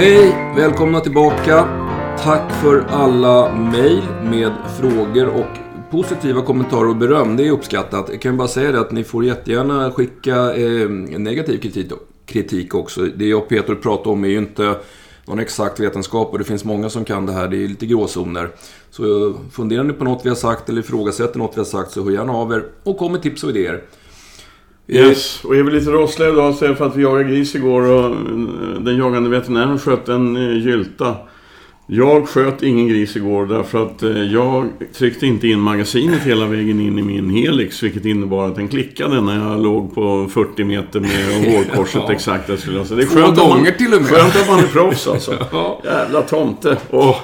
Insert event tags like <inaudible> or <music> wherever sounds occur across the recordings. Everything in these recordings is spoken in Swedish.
Hej! Välkomna tillbaka. Tack för alla mejl med frågor och positiva kommentarer och beröm. Det är uppskattat. Jag kan bara säga det att ni får jättegärna skicka eh, negativ kritik, kritik också. Det jag och Peter pratar om är ju inte någon exakt vetenskap och det finns många som kan det här. Det är lite gråzoner. Så funderar ni på något vi har sagt eller ifrågasätter något vi har sagt så hör gärna av er och kom med tips och idéer. Yes, och är vi lite rossliga idag så är det för att vi jagade gris igår och eh, den jagande veterinären sköt en eh, gylta. Jag sköt ingen gris igår därför att eh, jag tryckte inte in magasinet hela vägen in i min Helix. Vilket innebar att den klickade när jag låg på 40 meter med <laughs> hårkorset Ja. exakt. där skulle jag säga. Det är Två skönt man- till och med. Skönt att man är proffs alltså. <laughs> Ja. Jävla tomte. Åh.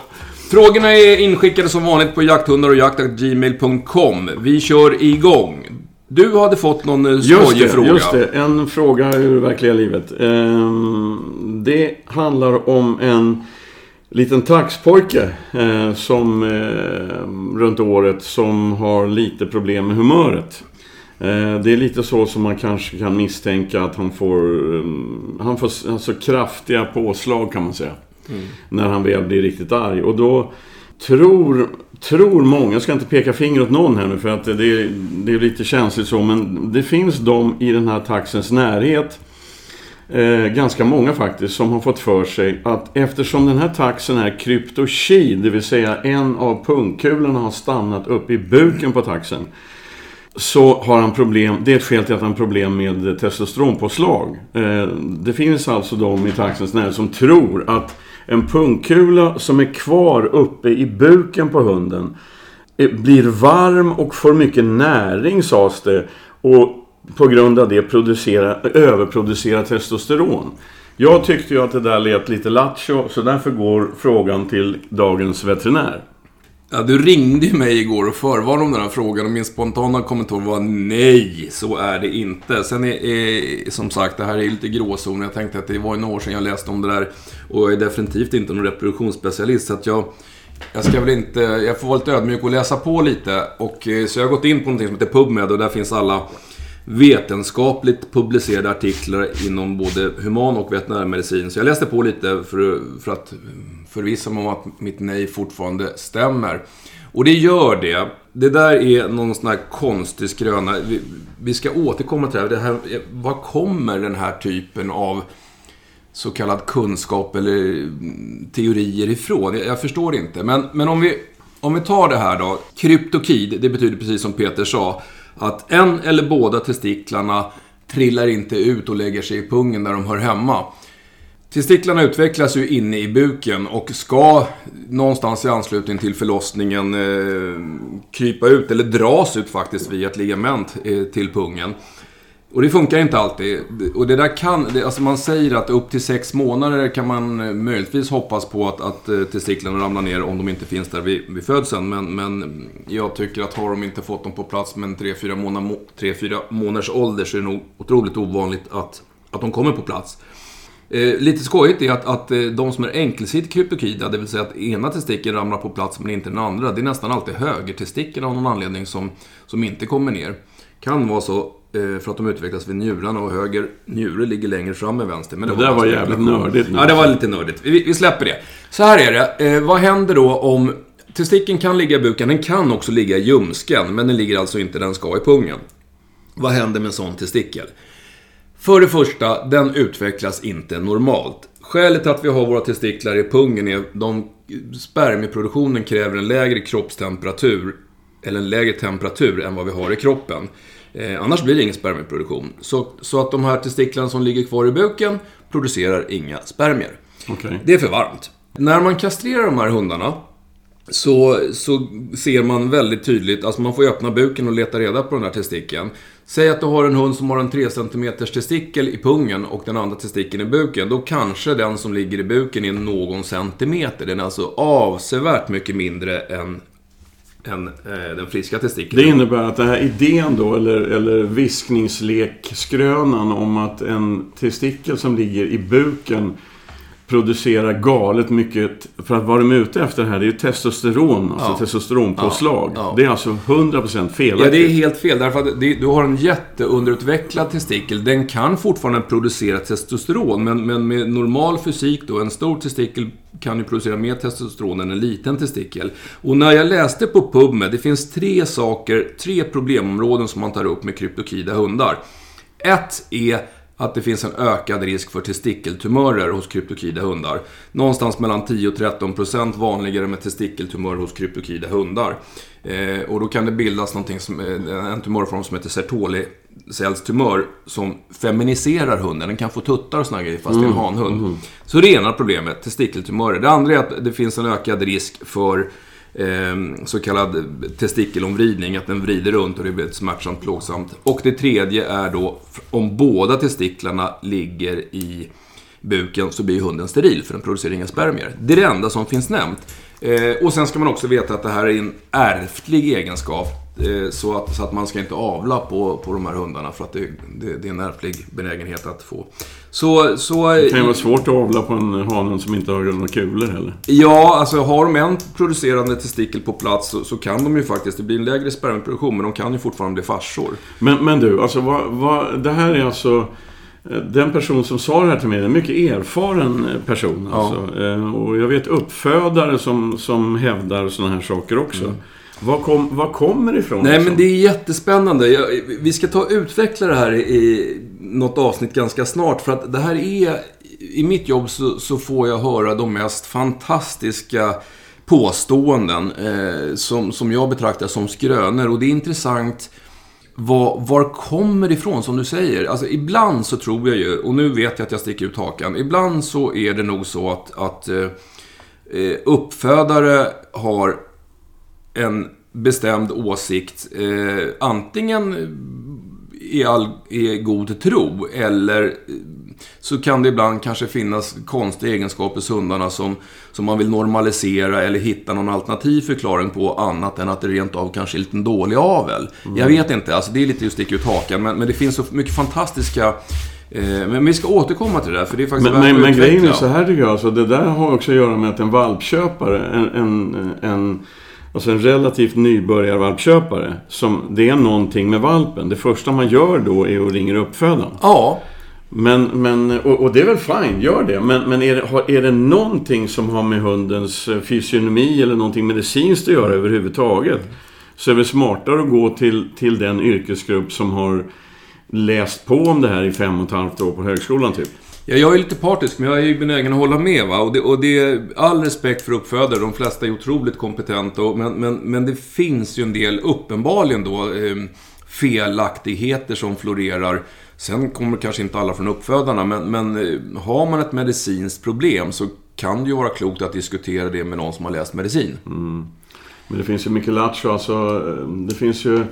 Frågorna är inskickade som vanligt på jakthundar och jakt.gmail.com. Vi kör igång. Du hade fått någon eh, Just det, fråga. just det. En fråga ur verkliga livet. Ehm, det handlar om en liten taxpojke eh, som eh, runt året som har lite problem med humöret. Det är lite så som man kanske kan misstänka att han får, eh, han får alltså kraftiga påslag kan man säga. När han väl blir riktigt arg. Och då tror, tror många, jag ska inte peka finger åt någon här nu för att det, är- det är lite känsligt så, men det finns de i den här taxens närhet Eh, ganska många faktiskt, som har fått för sig att eftersom den här taxen är kryptoki, det vill säga en av pungkulorna har stannat upp i buken på taxen. Så har han problem, det är ett skäl till att han har problem med testosteronpåslag. Eh, det finns alltså de i taxens närhet som tror att en pungkula som är kvar uppe i buken på hunden eh, blir varm och får mycket näring sades det. Och på grund av det producera, testosteron. Jag tyckte ju att det där lät lite lattjo, så därför går frågan till dagens veterinär. Ja, du ringde ju mig igår och förvarnade om den här frågan och min spontana kommentar var nej, så är det inte. Sen är, är som sagt, det här är lite gråzon. Jag tänkte att det var några år sedan jag läste om det där och jag är definitivt inte någon reproduktionsspecialist. Så att jag, jag ska väl inte, jag får vara lite ödmjuk och läsa på lite. Och, eh, så jag har gått in på någonting som heter PubMed och där finns alla vetenskapligt publicerade artiklar inom både human och veterinärmedicin. Så jag läste på lite för, för att förvissa mig om att mitt nej fortfarande stämmer. Och det gör det. Det där är någon sån här konstig skröna. Vi, vi ska återkomma till det här. det här. Var kommer den här typen av så kallad kunskap eller teorier ifrån? Jag, jag förstår inte. Men, men om, vi, om vi tar det här då. Kryptokid, det betyder precis som Peter sa. Att en eller båda testiklarna trillar inte ut och lägger sig i pungen där de hör hemma. Testiklarna utvecklas ju inne i buken och ska någonstans i anslutning till förlossningen eh, krypa ut, eller dras ut faktiskt via ett ligament eh, till pungen. Och det funkar inte alltid. Och det där kan, alltså man säger att upp till sex månader kan man eh, möjligtvis hoppas på att, att eh, testiklarna ramlar ner om de inte finns där vid, vid födseln. Men, men jag tycker att har de inte fått dem på plats med en 3-4 månader, 3, månaders ålder så är det nog otroligt ovanligt att, att de kommer på plats. Eh, lite skojigt är att, att eh, de som är enkelsidigt kryptokida, det vill säga att ena testikeln ramlar på plats men inte den andra, det är nästan alltid högertestikeln av någon anledning som, som inte kommer ner. Kan vara så för att de utvecklas vid njurarna och höger njure ligger längre fram än vänster. Men Det där bara var en jävligt spekulation. nördigt. Ja, det var lite nördigt. Vi, vi släpper det. Så här är det. Eh, vad händer då om... Testikeln kan ligga i buken, den kan också ligga i ljumsken, men den ligger alltså inte där den ska i pungen. Vad händer med en sån testikel? För det första, den utvecklas inte normalt. Skälet till att vi har våra testiklar i pungen är de spermieproduktionen kräver en lägre kroppstemperatur eller en lägre temperatur än vad vi har i kroppen. Eh, annars blir det ingen spermieproduktion. Så, så att de här testiklarna som ligger kvar i buken producerar inga spermier. Okej. Det är för varmt. När man kastrerar de här hundarna så, så ser man väldigt tydligt, alltså man får ju öppna buken och leta reda på den här testikeln. Säg att du har en hund som har en 3 cm testikel i pungen och den andra testikeln i buken. Då kanske den som ligger i buken är någon centimeter. Den är alltså avsevärt mycket mindre än, än eh, den friska testikeln. Det innebär att den här idén då, eller, eller viskningslekskrönan om att en testikel som ligger i buken producerar galet mycket. För att vad de är ute efter här, det är ju testosteron. Alltså Ja. testosteronpåslag. Ja, ja. Det är alltså 100% felaktigt. Ja, det är helt fel. Därför att det, du har en jätteunderutvecklad testikel. Den kan fortfarande producera testosteron, men, men med normal fysik då, en stor testikel kan ju producera mer testosteron än en liten testikel. Och när jag läste på PubMed, det finns tre saker, tre problemområden som man tar upp med kryptokida hundar. Ett är att det finns en ökad risk för testikeltumörer hos kryptokida hundar. Någonstans mellan 10 och 13 procent vanligare med testikeltumörer hos kryptokida hundar. Eh, och då kan det bildas någonting som, eh, en tumörform som heter Sertoli-cellstumör som feminiserar hunden. Den kan få tuttar och såna grejer fast det är en hanhund. Så det ena problemet, testikeltumörer. Det andra är att det finns en ökad risk för Ehm, så kallad testikelomvridning, att den vrider runt och det blir smärtsamt plågsamt. Och det tredje är då om båda testiklarna ligger i buken så blir hunden steril för den producerar inga spermier. Det är det enda som finns nämnt. Eh, och sen ska man också veta att det här är en ärftlig egenskap. Eh, så, att, så att man ska inte avla på, på de här hundarna för att det, det, det är en ärftlig benägenhet att få. Så, så, Det kan ju vara svårt att avla på en hanen som inte har några kulor heller. Ja, alltså har de en producerande testikel på plats så, så kan de ju faktiskt, det blir en lägre spermieproduktion, men de kan ju fortfarande bli farsor. Men, men du, alltså vad, vad, det här är alltså... eh, Den person som sa det här till mig en mycket erfaren eh, person. Ja. Alltså. Eh, Och jag vet uppfödare som, som hävdar sådana här saker också. Vad, kom, vad kommer ifrån? Nej, liksom? men det är jättespännande. Jag, vi ska ta och utveckla det här i, i något avsnitt ganska snart. För att det här är... I mitt jobb så, så får jag höra de mest fantastiska påståenden eh, som, som jag betraktar som skrönor. Och det är intressant var, var kommer det ifrån, som du säger? Alltså, ibland så tror jag ju, och nu vet jag att jag sticker ut hakan, ibland så är det nog så att, att eh, eh, uppfödare har en bestämd åsikt, eh, antingen i, all, i god tro, eller eh, så kan det ibland kanske finnas konstiga egenskaper hos hundarna som, som man vill normalisera eller hitta någon alternativ förklaring på annat än att det rent av kanske är lite en dålig avel. Jag vet inte, alltså det är lite att sticka ut hakan, men, men det finns så mycket fantastiska eh, men vi ska återkomma till det där, för det är faktiskt Men, men, men grejen är så här tycker jag. Alltså, det där har också att göra med att en valpköpare, en, en, en, alltså en relativt nybörjarvalpköpare, som, det är någonting med valpen. Det första man gör då är att ringa uppfödaren. Ja, Men, men, och, och det är väl fine, gör det. Men, men är, det, är det någonting som har med hundens eh, fysionomi eller någonting medicinskt att göra överhuvudtaget. Så är det smartare att gå till, till den yrkesgrupp som har läst på om det här i fem och ett halvt år på högskolan typ. Ja, jag är lite partisk, men jag är ju benägen att hålla med. Va? Och, det, och det all respekt för uppfödare, de flesta är otroligt kompetenta. Och, men, men, men det finns ju en del, uppenbarligen då, eh, felaktigheter som florerar. Sen kommer kanske inte alla från uppfödarna, men, men eh, har man ett medicinskt problem så kan det ju vara klokt att diskutera det med någon som har läst medicin. Mm. Men det finns ju mycket lattjo, alltså. Eh, det finns ju...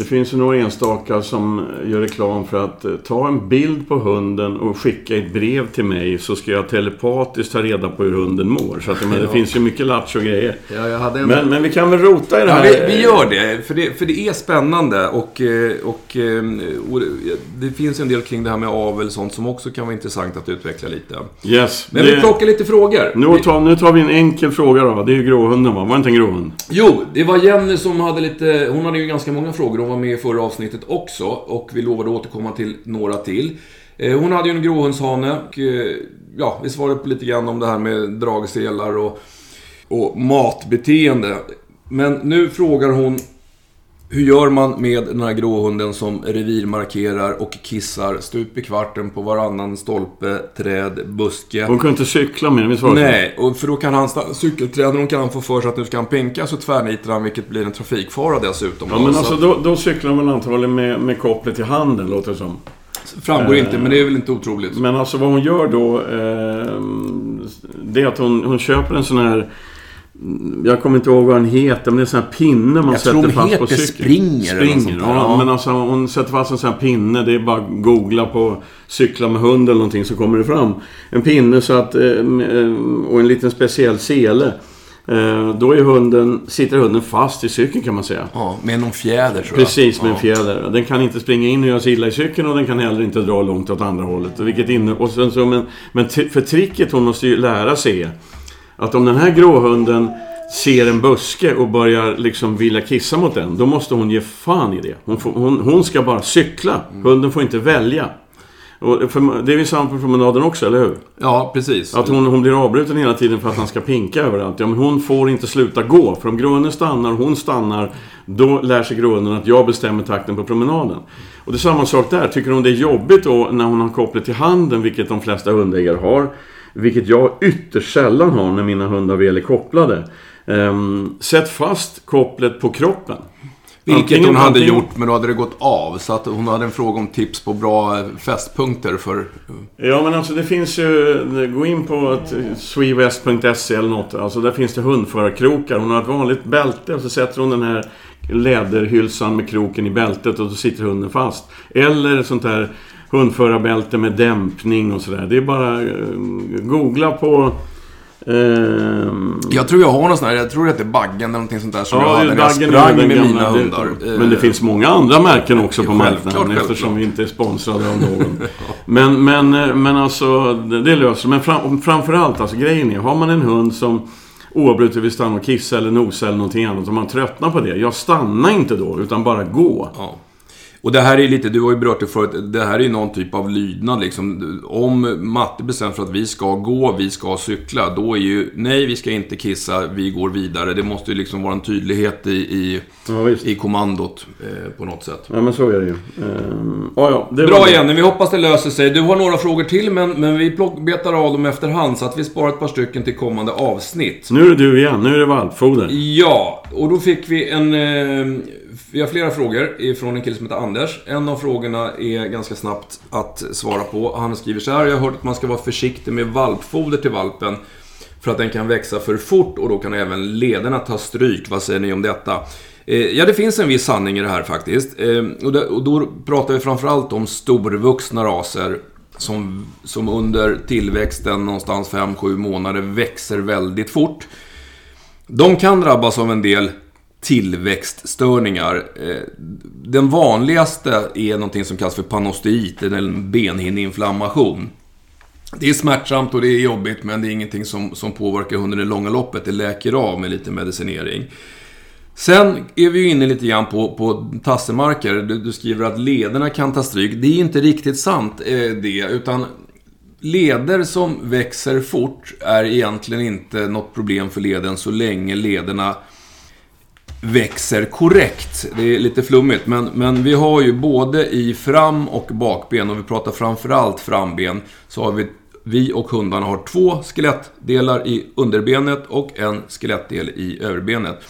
Det finns ju några enstaka som gör reklam för att eh, ta en bild på hunden och skicka ett brev till mig så ska jag telepatiskt ta reda på hur hunden mår. Så att, men, det Ja. finns ju mycket lattjo grejer. Ja, en... Men, men vi kan väl rota i det Ja, här. vi, vi gör det för, det, för det är spännande och, eh, och, eh, och det- det finns en del kring det här med avel och sånt som också kan vara intressant att utveckla lite. Yes. Men det, vi plockar lite frågor. nu, tar, nu tar vi en enkel fråga då. Det är ju gråhunden va? Var det inte en gråhund? Jo, det var Jenny som hade lite... Hon hade ju ganska många frågor. Hon var med i förra avsnittet också. Och vi lovade återkomma till några till. Eh, hon hade ju en gråhundshane. Och, eh, ja, vi svarade på lite grann om det här med dragselar och, och matbeteende. Men nu frågar hon hur gör man med den här gråhunden som revirmarkerar och kissar stup i kvarten på varannan stolpe, träd, buske? Hon kunde inte cykla med den? Nej, och för då kan han, cykeltränaren kan han få för sig att nu ska han pinka så tvärnitar han vilket blir en trafikfara dessutom. Ja, men Så alltså då, då cyklar man antagligen med, med kopplet i handen, låter det som. Framgår inte, men det är väl inte otroligt. Men alltså vad hon gör då, eh, det är att hon, hon köper en sån här... Jag kommer inte ihåg vad den heter, men det är en sån här pinne man Jag sätter tror fast på heter cykeln. Springer eller något Springer, sånt där, ja. Men alltså hon sätter fast en sån här pinne. Det är bara att googla på cykla med hund eller någonting så kommer det fram. En pinne så att, eh, och en liten speciell sele. Eh, då är hunden, sitter hunden fast i cykeln kan man säga. Ja, med någon fjäder tror Precis, med en ja. fjäder. Den kan inte springa in och göra sig illa i cykeln och den kan heller inte dra långt åt andra hållet. Vilket inne, och sen så, men, men för tricket hon måste ju lära sig är att om den här gråhunden ser en buske och börjar liksom vilja kissa mot den, då måste hon ge fan i det. Hon, får, hon, hon ska bara cykla. Hunden får inte välja. Och för, det är ju samma på promenaden också, eller hur? Ja, precis. Att hon, hon blir avbruten hela tiden för att han ska pinka överallt. Ja, men hon får inte sluta gå. För om gråhunden stannar, hon stannar, då lär sig gråhunden att jag bestämmer takten på promenaden. Och det är samma sak där. Tycker hon det är jobbigt då när hon har kopplet till handen, vilket de flesta hundägare har, vilket jag ytterst sällan har när mina hundar väl är kopplade. Ehm, sätt fast kopplet på kroppen. Vilket Antingen- hon hade antingen- gjort, men då hade det gått av. Så att hon hade en fråga om tips på bra eh, fästpunkter för... Ja men alltså det finns ju, gå in på swewest.se eller något. Alltså där finns det hundförarkrokar. Hon har ett vanligt bälte och så sätter hon den här läderhylsan med kroken i bältet och så sitter hunden fast. Eller sånt här hundförarbälte med dämpning och sådär. Det är bara eh, googla på... ehm, Jag tror jag har någon sån här, jag tror att det är Baggen eller någonting sånt där som jag Ja, hade när jag sprang med gamla- mina det- hundar. Men det Eh, finns många andra märken också på marknaden självklart. eftersom vi inte är sponsrade av någon. <laughs> men, men, men alltså, det, det löser Men fram, framförallt, alltså grejen är, har man en hund som oavbrutet vill stanna och kissa eller nosa eller någonting annat och man tröttnar på det. Jag stannar inte då, utan bara gå. Ja. Och det här är lite, du har ju berört det förut, det här är ju någon typ av lydnad liksom. Om matte bestämmer för att vi ska gå, vi ska cykla, då är ju nej, vi ska inte kissa, vi går vidare. Det måste ju liksom vara en tydlighet i, i, Ja, i kommandot eh, på något sätt. Ja, men så är det ju. Ehm, ja, ja, det Bra det. Jenny, vi hoppas det löser sig. Du har några frågor till, men, men vi plock, betar av dem efterhand så att vi sparar ett par stycken till kommande avsnitt. Nu är det du igen, nu är det valpfoder. Ja, och då fick vi en... Eh, vi har flera frågor ifrån en kille som heter Anders. En av frågorna är ganska snabbt att svara på. Han skriver så här. Jag har hört att man ska vara försiktig med valpfoder till valpen. För att den kan växa för fort och då kan även lederna ta stryk. Vad säger ni om detta? Eh, ja, det finns en viss sanning i det här faktiskt. Eh, och, och då pratar vi framförallt om storvuxna raser. Som, som under tillväxten någonstans 5-7 månader växer väldigt fort. De kan drabbas av en del tillväxtstörningar. Eh, den vanligaste är någonting som kallas för panosteit, eller en benhinneinflammation. Det är smärtsamt och det är jobbigt, men det är ingenting som, som påverkar hunden i det långa loppet. Det läker av med lite medicinering. Sen är vi ju inne lite grann på, på tassemarker. Du, du skriver att lederna kan ta stryk. Det är inte riktigt sant eh, det, utan leder som växer fort är egentligen inte något problem för leden så länge lederna växer korrekt. Det är lite flummigt, men, men vi har ju både i fram och bakben, och vi pratar framförallt framben, så har vi, vi och hundarna har två skelettdelar i underbenet och en skelettdel i överbenet.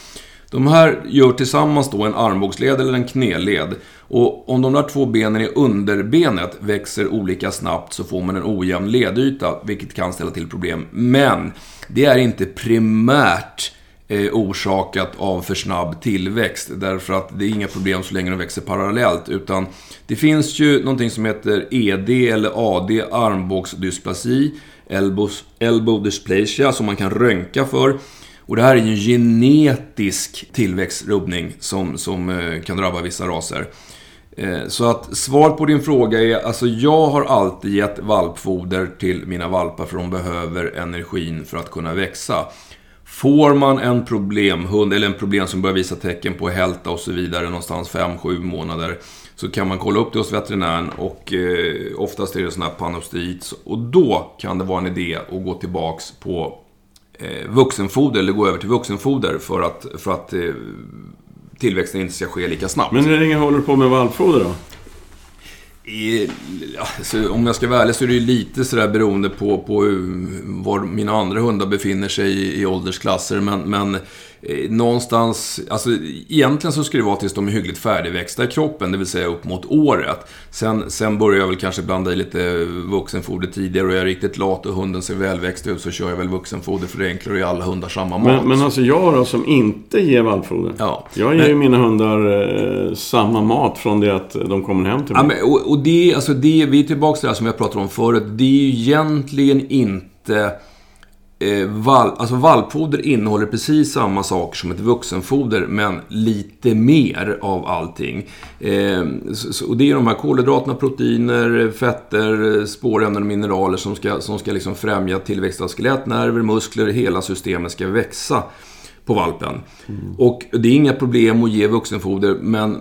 De här gör tillsammans då en armbågsled eller en knäled. Och om de där två benen i underbenet växer olika snabbt så får man en ojämn ledyta, vilket kan ställa till problem. Men det är inte primärt eh, orsakat av för snabb tillväxt. Därför att det är inga problem så länge de växer parallellt. Utan det finns ju någonting som heter ED eller AD, armbågsdysplasi, elbows, elbow dysplasia, som man kan röntga för. Och det här är ju en genetisk tillväxtrubbning som, som eh, kan drabba vissa raser. Eh, så att svaret på din fråga är, alltså jag har alltid gett valpfoder till mina valpar för de behöver energin för att kunna växa. Får man en problemhund, eller en problem som börjar visa tecken på hälta och så vidare, någonstans 5-7 månader, så kan man kolla upp det hos veterinären och eh, oftast är det sån här panosterit. Och då kan det vara en idé att gå tillbaks på eh, vuxenfoder, eller gå över till vuxenfoder för att, för att eh, tillväxten inte ska ske lika snabbt. Men hur länge håller du på med valpfoder då? Alltså, om jag ska vara ärlig så är det ju lite sådär beroende på, på var mina andra hundar befinner sig i, i åldersklasser. Men, men eh, någonstans, alltså egentligen så ska det vara tills de är hyggligt färdigväxta i kroppen, det vill säga upp mot året. Sen, sen börjar jag väl kanske blanda i lite vuxenfoder tidigare och jag är riktigt lat och hunden ser välväxt ut så kör jag väl vuxenfoder för det är enklare att ge alla hundar samma mat. Men, men alltså jag då som inte ger valpfoder. Ja. Jag ger ju mina hundar eh, samma mat från det att de kommer hem till Ja, mig. men, och, och det, alltså det, vi är tillbaka till det här som jag pratade om förut. Det är ju egentligen inte eh, val, alltså valpfoder innehåller precis samma saker som ett vuxenfoder, men lite mer av allting. Eh, så, och det är de här kolhydraterna, proteiner, fetter, spårämnen och mineraler som ska, som ska liksom främja tillväxt av skelett, nerver, muskler, hela systemet ska växa på valpen. Mm. Och det är inga problem att ge vuxenfoder, men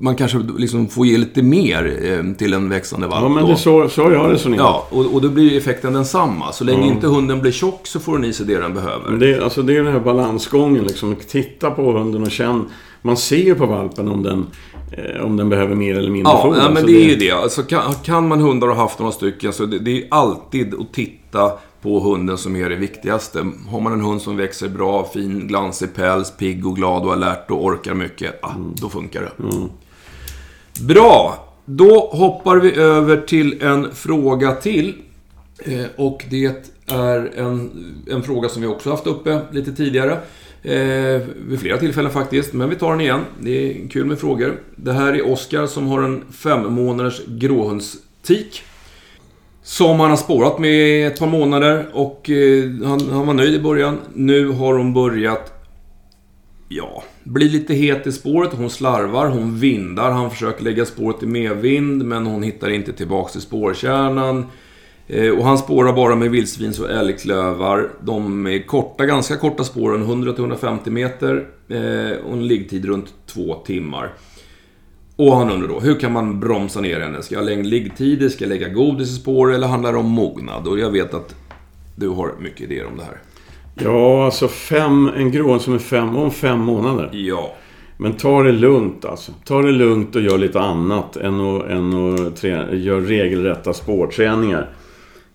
man kanske liksom får ge lite mer eh, till en växande valp. Ja, men det är så, så jag resonerar. Ja, och, och då blir effekten densamma. Så länge mm. inte hunden blir tjock så får den i sig det den behöver. Men det, alltså det är den här balansgången liksom. Titta på hunden och känn. Man ser ju på valpen om den, eh, om den behöver mer eller mindre ja, foder. Ja, men det, det är ju det. Alltså, kan, kan man hundar och haft några stycken så det, det är alltid att titta på hunden som är det viktigaste. Har man en hund som växer bra, fin, glansig päls, pigg och glad och alert och orkar mycket, ah, mm. då funkar det. Mm. Bra! Då hoppar vi över till en fråga till. Eh, och det är en, en fråga som vi också haft uppe lite tidigare. Eh, vid flera tillfällen faktiskt, men vi tar den igen. Det är kul med frågor. Det här är Oskar som har en fem månaders gråhundstik. Som han har spårat med ett par månader och eh, han, han var nöjd i början. Nu har hon börjat ja, blir lite het i spåret. Hon slarvar, hon vindar. Han försöker lägga spåret i medvind, men hon hittar inte tillbaks till spårkärnan. Eh, och han spårar bara med vildsvins och älgklövar. De är korta, ganska korta spåren, 100-150 meter. Eh, och en liggtid runt två timmar. Och han undrar då, hur kan man bromsa ner henne? Ska jag lägga liggtider? Ska jag lägga godis i spår? Eller handlar det om mognad? Och jag vet att du har mycket idéer om det här. Ja, alltså fem, en grån som är fem, om fem månader. Ja. Men ta det lugnt alltså. Ta det lugnt och gör lite annat än att, än att träna, gör regelrätta spårträningar.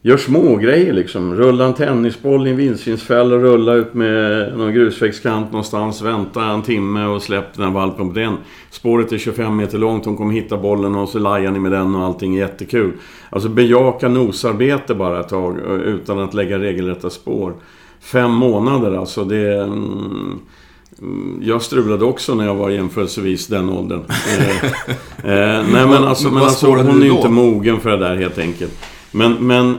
Gör små grejer liksom. Rulla en tennisboll i en vildsvinsfälla och rulla ut med någon grusvägskant någonstans. Vänta en timme och släpp den här valpen på den. Spåret är 25 meter långt, hon kommer hitta bollen och så lajar ni med den och allting är jättekul. Alltså bejaka nosarbete bara ett tag utan att lägga regelrätta spår. Fem månader alltså, det... Mm, jag strulade också när jag var jämförelsevis den åldern. <laughs> eh, eh, nej men alltså, men alltså hon är ju inte mogen för det där helt enkelt. Men, men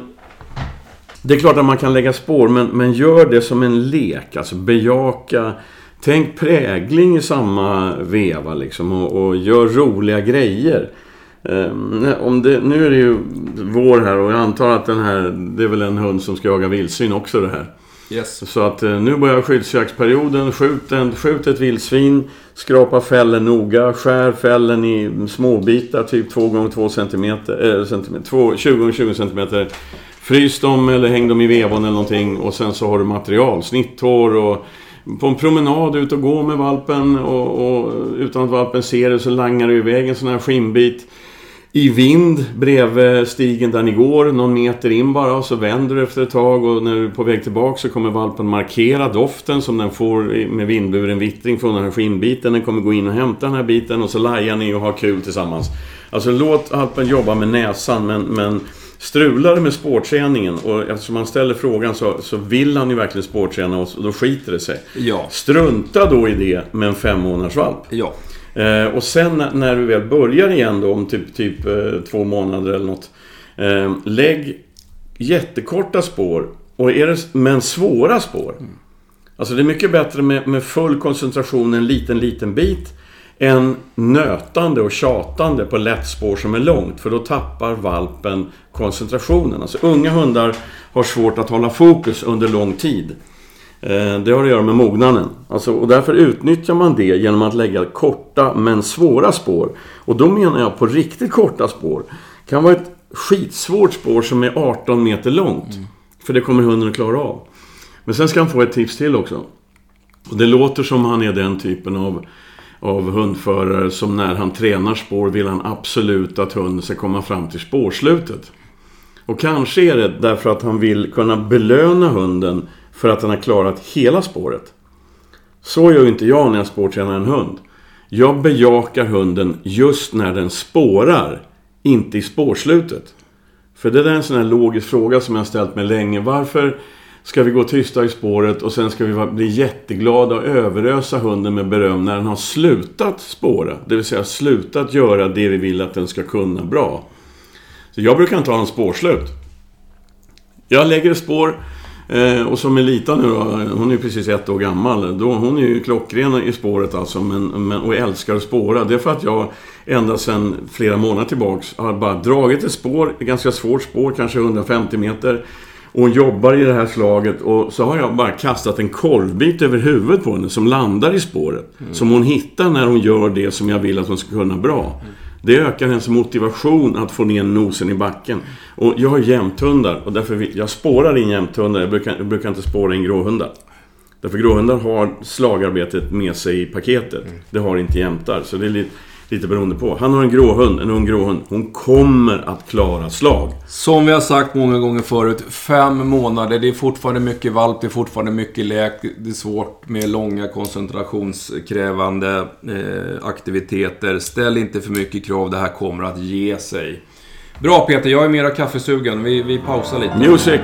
det är klart att man kan lägga spår, men, men gör det som en lek. Alltså bejaka... Tänk prägling i samma veva liksom och, och gör roliga grejer. Um, om det, nu är det ju vår här och jag antar att den här, det är väl en hund som ska jaga vildsvin också det här. Yes. Så att eh, nu börjar skyddsjaktsperioden. Skjut, en, skjut ett vildsvin, skrapa fällen noga, skär fällen i småbitar, typ 2 x 2 cm, äh, centimeter 20 x 20 cm. Frys dem eller häng dem i vevon eller någonting och sen så har du material. Snitthår och på en promenad ut och gå med valpen och, och utan att valpen ser det så langar du iväg en sån här skinnbit i vind bredvid stigen där ni går, någon meter in bara och så vänder du efter ett tag och när du är på väg tillbaka så kommer valpen markera doften som den får med vindburen vittring från den här skinnbiten. Den kommer gå in och hämta den här biten och så lajar ni och har kul tillsammans. Alltså låt valpen jobba med näsan men, men strular med spårträningen och eftersom han ställer frågan så, så vill han ju verkligen spårträna och då skiter det sig. Ja. Strunta då i det med en fem månaders valp. Ja. Eh, och sen när du väl börjar igen då om typ, typ eh, två månader eller något. Eh, lägg jättekorta spår, och är det, men svåra spår. Mm. Alltså det är mycket bättre med, med full koncentration en liten, liten bit än nötande och tjatande på lätt spår som är långt. För då tappar valpen koncentrationen. Alltså unga hundar har svårt att hålla fokus under lång tid. Eh, det har att göra med mognaden. Alltså, och därför utnyttjar man det genom att lägga korta men svåra spår. Och då menar jag på riktigt korta spår. Det kan vara ett skitsvårt spår som är 18 meter långt. Mm. För det kommer hunden att klara av. Men sen ska han få ett tips till också. Och det låter som han är den typen av, av hundförare som när han tränar spår vill han absolut att hunden ska komma fram till spårslutet. Och kanske är det därför att han vill kunna belöna hunden för att den har klarat hela spåret. Så gör inte jag när jag spårtränar en hund. Jag bejakar hunden just när den spårar, inte i spårslutet. För det där är en sån här logisk fråga som jag har ställt mig länge. Varför ska vi gå tysta i spåret och sen ska vi bli jätteglada och överösa hunden med beröm när den har slutat spåra? Det vill säga slutat göra det vi vill att den ska kunna bra. Så jag brukar inte ha en spårslut. Jag lägger ett spår Eh, och som Melita nu då, hon är precis ett år gammal. Då, hon är ju klockren i spåret alltså, men, men, och älskar att spåra. Det är för att jag ända sedan flera månader tillbaks har bara dragit ett spår, ett ganska svårt spår, kanske 150 meter. Och hon jobbar i det här slaget och så har jag bara kastat en korvbit över huvudet på henne som landar i spåret. Mm. Som hon hittar när hon gör det som jag vill att hon ska kunna bra. Mm. Det ökar hennes motivation att få ner nosen i backen. Och jag har jämthundar och därför vill, jag spårar in jämthundar. Jag brukar, jag brukar inte spåra in gråhundar. Därför gråhundar har slagarbetet med sig i paketet. Mm. Det har inte jämtar. Så det är lite, lite beroende på. Han har en gråhund, en ung gråhund. Hon kommer att klara slag. Som vi har sagt många gånger förut, fem månader. Det är fortfarande mycket valp, det är fortfarande mycket lek. Det är svårt med långa koncentrationskrävande eh, aktiviteter. Ställ inte för mycket krav, det här kommer att ge sig. Bra Peter, jag är mera kaffesugen. Vi, vi pausar lite. Music!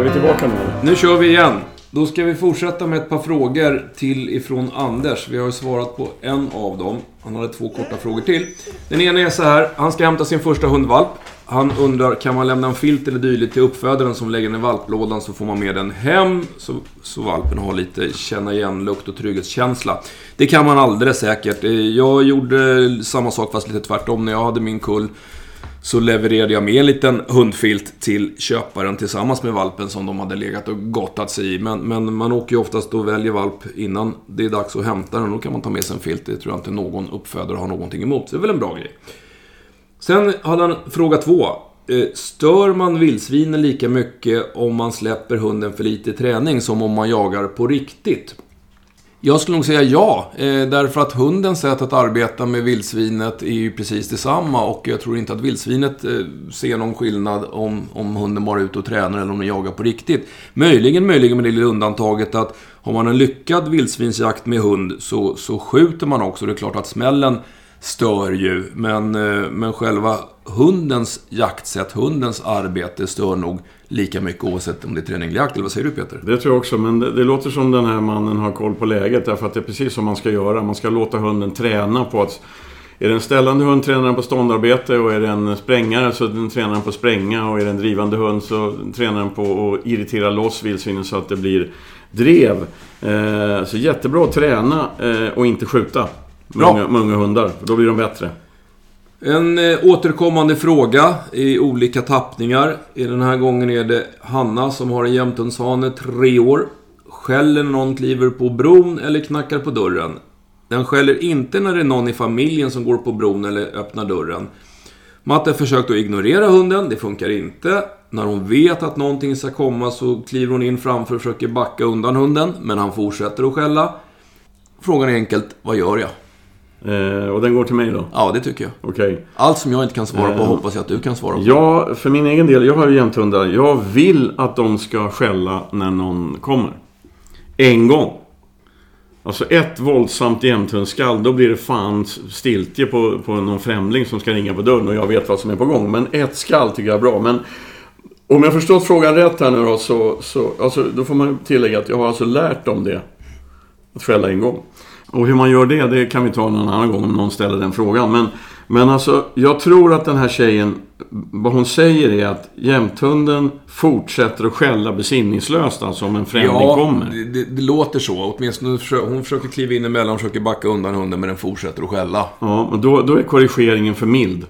Är vi tillbaka nu Nu kör vi igen. Då ska vi fortsätta med ett par frågor till ifrån Anders. Vi har ju svarat på en av dem. Han hade två korta frågor till. Den ena är så här. Han ska hämta sin första hundvalp. Han undrar, kan man lämna en filt eller dylikt till uppfödaren som lägger den i valplådan så får man med den hem. Så, så valpen har lite känna igen-lukt och trygghetskänsla. Det kan man alldeles säkert. Eh, jag gjorde samma sak fast lite tvärtom. När jag hade min kull så levererade jag med en liten hundfilt till köparen tillsammans med valpen som de hade legat och gottat sig i. Men, men man åker ju oftast och väljer valp innan det är dags att hämta den. Då kan man ta med sig en filt. Det tror jag inte någon uppfödare har någonting emot. Så det är väl en bra grej. Sen hade han fråga två. Eh, stör man vildsvinen lika mycket om man släpper hunden för lite träning som om man jagar på riktigt? Jag skulle nog säga ja, eh, därför att hundens sätt att arbeta med vildsvinet är ju precis detsamma och jag tror inte att vildsvinet eh, ser någon skillnad om, om hunden bara är ute och tränar eller om den jagar på riktigt. Möjligen, möjligen med det lilla undantaget att har man en lyckad vildsvinsjakt med hund så, så skjuter man också. Det är klart att smällen stör ju, men, eh, men själva hundens jaktsätt, hundens arbete stör nog lika mycket oavsett om det är träning eller jakt. Eller vad säger du Peter? Det tror jag också, men det, det, låter som den här mannen har koll på läget. Därför att det är precis som man ska göra. Man ska låta hunden träna på att... Är det en ställande hund tränar den på ståndarbete och är det en sprängare så den tränar den på att spränga och är det en drivande hund så tränar den på att irritera loss vildsvinen så att det blir drev. Eh, så jättebra att träna eh, och inte skjuta. Många, många hundar, då blir de bättre. En eh, återkommande fråga i olika tappningar. I den här gången är det Hanna som har en jämthundshane, tre år. Skäller någon kliver på bron eller knackar på dörren. Den skäller inte när det är någon i familjen som går på bron eller öppnar dörren. Matte har försökt att ignorera hunden, det funkar inte. När hon vet att någonting ska komma så kliver hon in framför och försöker backa undan hunden, men han fortsätter att skälla. Frågan är enkelt, vad gör jag? Eh, och den går till mig då? Ja, det tycker jag. Okej. Okay. Allt som jag inte kan svara på eh, hoppas jag att du kan svara på. Ja, för min egen del, jag har ju jämthundar. Jag vill att de ska skälla när någon kommer. En gång. Alltså ett våldsamt jämthundskall, då blir det fan stiltje på, på någon främling som ska ringa på dörren och jag vet vad som är på gång. Men ett skall tycker jag är bra. Men om jag förstått frågan rätt här nu då, så, så alltså, då får man tillägga att jag har alltså lärt dem det. Att skälla en gång. Och hur man gör det, det kan vi ta någon annan gång om någon ställer den frågan. Men, men alltså, jag tror att den här tjejen, vad hon säger är att jämthunden fortsätter att skälla besinningslöst, alltså om en främling ja, kommer. Det, det, det låter så. Åtminstone hon försöker kliva in emellan och försöker backa undan hunden, men den fortsätter att skälla. Ja, men då, då är korrigeringen för mild.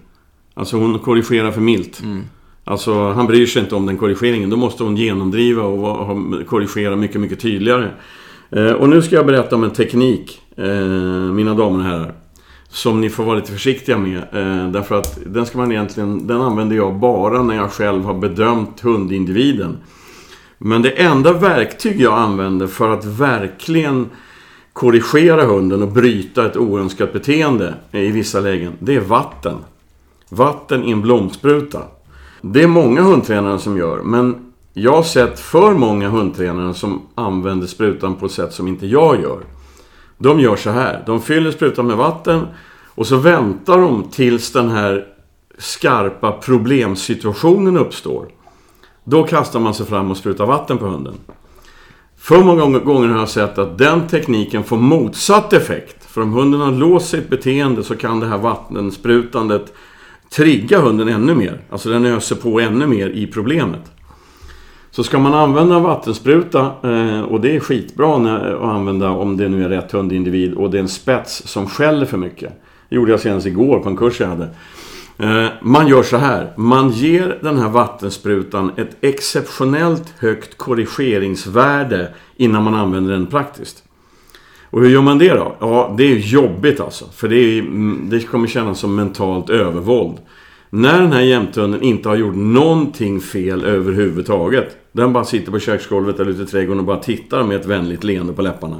Alltså hon korrigerar för milt. Mm. Alltså han bryr sig inte om den korrigeringen. Då måste hon genomdriva och korrigera mycket, mycket tydligare. Eh, och nu ska jag berätta om en teknik, eh, mina damer och herrar. Som ni får vara lite försiktiga med. Eh, därför att den ska man egentligen, den använder jag bara när jag själv har bedömt hundindividen. Men det enda verktyg jag använder för att verkligen korrigera hunden och bryta ett oönskat beteende i vissa lägen, det är vatten. Vatten i en blomspruta. Det är många hundtränare som gör, men jag har sett för många hundtränare som använder sprutan på ett sätt som inte jag gör. De gör så här. De fyller sprutan med vatten och så väntar de tills den här skarpa problemsituationen uppstår. Då kastar man sig fram och sprutar vatten på hunden. För många gånger har jag sett att den tekniken får motsatt effekt. För om hunden har låst sitt beteende så kan det här vattensprutandet trigga hunden ännu mer. Alltså den öser på ännu mer i problemet. Så ska man använda vattenspruta, eh, och det är skitbra att använda om det nu är rätt hundindivid och det är en spets som skäller för mycket. Det gjorde jag senast igår på en kurs jag hade. Eh, man gör så här. Man ger den här vattensprutan ett exceptionellt högt korrigeringsvärde innan man använder den praktiskt. Och hur gör man det då? Ja, det är jobbigt alltså. För det, är, mm, det kommer kännas som mentalt övervåld. När den här jämthunden inte har gjort någonting fel överhuvudtaget. Den bara sitter på köksgolvet eller ute i trädgården och bara tittar med ett vänligt leende på läpparna.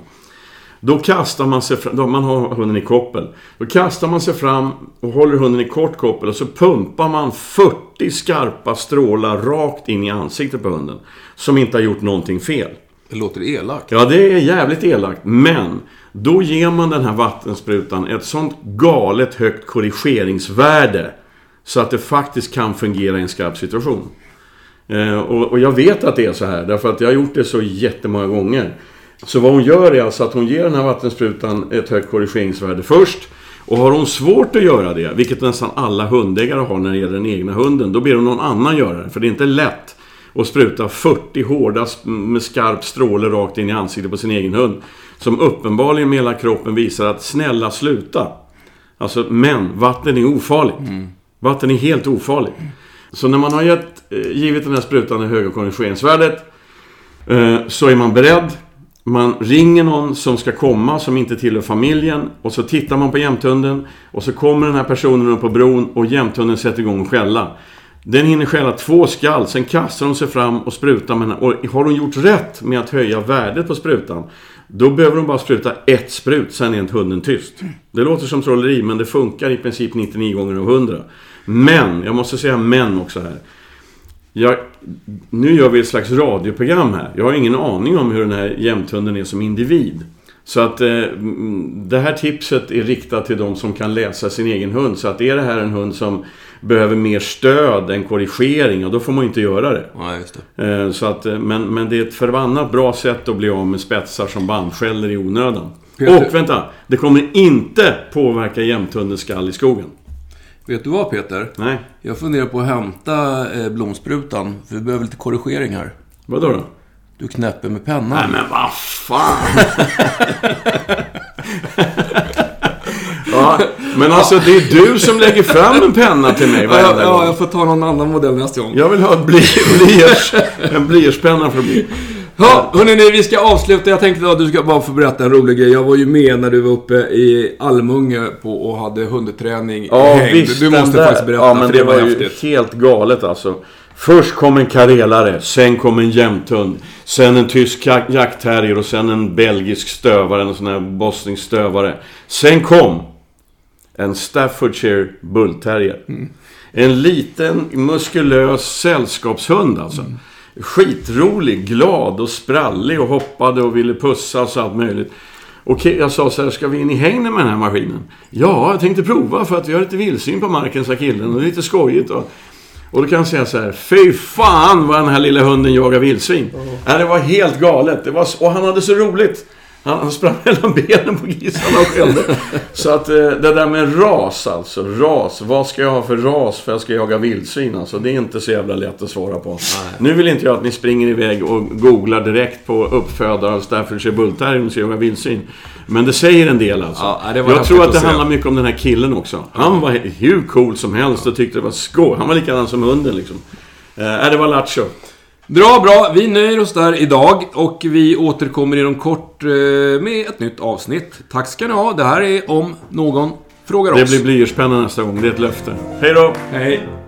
Då kastar man sig fram, då man har hunden i koppel. Då kastar man sig fram och håller hunden i kort koppel och så pumpar man 40 skarpa strålar rakt in i ansiktet på hunden. Som inte har gjort någonting fel. Det låter elakt. Ja, det är jävligt elakt. Men då ger man den här vattensprutan ett sånt galet högt korrigeringsvärde. Så att det faktiskt kan fungera i en skarp situation. Eh, och, och, jag vet att det är så här, därför att jag har gjort det så jättemånga gånger. Så vad hon gör är alltså att hon ger den här vattensprutan ett högt korrigeringsvärde först. Och har hon svårt att göra det, vilket nästan alla hundägare har när det gäller den egna hunden, då ber hon någon annan göra det. För det är inte lätt att spruta 40 hårda med skarp stråle rakt in i ansiktet på sin egen hund. Som uppenbarligen med hela kroppen visar att snälla sluta. Alltså, men vatten är ofarligt. Mm. Vatten är helt ofarligt. Så när man har gett, eh, givit den här sprutan det höga korrigeringsvärdet eh, så är man beredd. Man ringer någon som ska komma som inte tillhör familjen och så tittar man på jämthunden och så kommer den här personen upp på bron och jämthunden sätter igång och skälla. Den hinner skälla två skall, sen kastar hon sig fram och sprutar med Och har hon gjort rätt med att höja värdet på sprutan då behöver de bara spruta ett sprut, sen är inte hunden tyst. Det låter som trolleri, men det funkar i princip 99 gånger av 100. Men, jag måste säga men också här. Jag, nu gör vi ett slags radioprogram här. Jag har ingen aning om hur den här jämthunden är som individ. Så att eh, det här tipset är riktat till de som kan läsa sin egen hund. Så att är det här en hund som behöver mer stöd än korrigering, och då får man inte göra det. Ja, just det. Eh, så att, eh, men, men det är ett förbannat bra sätt att bli av med spetsar som bandskäller i onödan. Peter. Och vänta! Det kommer inte påverka jämthundens skall i skogen. Vet du vad Peter? Nej. Jag funderar på att hämta eh, blomsprutan, för vi behöver lite korrigering här. Vadå då? Du knäpper med pennan. Nej men vad fan! <laughs> ja, men alltså det är du som lägger fram en penna till mig varenda ja, gång. Ja, jag får ta någon annan modell nästa gång. Jag vill ha <laughs> en blyertspenna för att bli... Ja, hörni, vi ska avsluta. Jag tänkte att du ska bara få berätta en rolig grej. Jag var ju med när du var uppe i Almunge på och hade hundträning Ja, hängd. visst. Du måste där, faktiskt berätta, ja, men för det, det var, var ju helt galet alltså. Först kom en karelare, sen kom en jämthund. Sen en tysk jaktterrier och sen en belgisk stövare, en sån här bosnisk stövare. Sen kom en Staffordshire bullterrier. Mm. En liten muskulös sällskapshund alltså. Mm. Skitrolig, glad och sprallig och hoppade och ville pussas och allt möjligt. Och jag sa så här, ska vi in i hängnen med den här maskinen? Ja, jag tänkte prova för att vi har lite vildsvin på marken, sa killen. Och det är lite skojigt. Och, och då kan jag säga så här, fy fan vad den här lilla hunden jagar vildsvin. Mm. Det var helt galet. Det var, och han hade så roligt. Han, han sprang <laughs> mellan benen på grisarna och skällde. Så att eh, det där med ras alltså. Ras. Vad ska jag ha för ras för att jag ska jaga vildsvin? Alltså, det är inte så jävla lätt att svara på. Nej. Nu vill inte jag att ni springer iväg och googlar direkt på uppfödare av Staffordshire Bullterrier ska jaga vildsvin. Men det säger en del alltså. Ja, jag tror att det handlar mycket om den här killen också. Han var hur cool som helst och tyckte det var skoj. Han var likadan som hunden liksom. Eh, det var lattjo. Bra, bra. Vi nöjer oss där idag och vi återkommer inom kort eh, med ett nytt avsnitt. Tack ska ni ha. Det här är om någon frågar oss. Det blir blyertspenna nästa gång. Det är ett löfte. Hej då! Hej!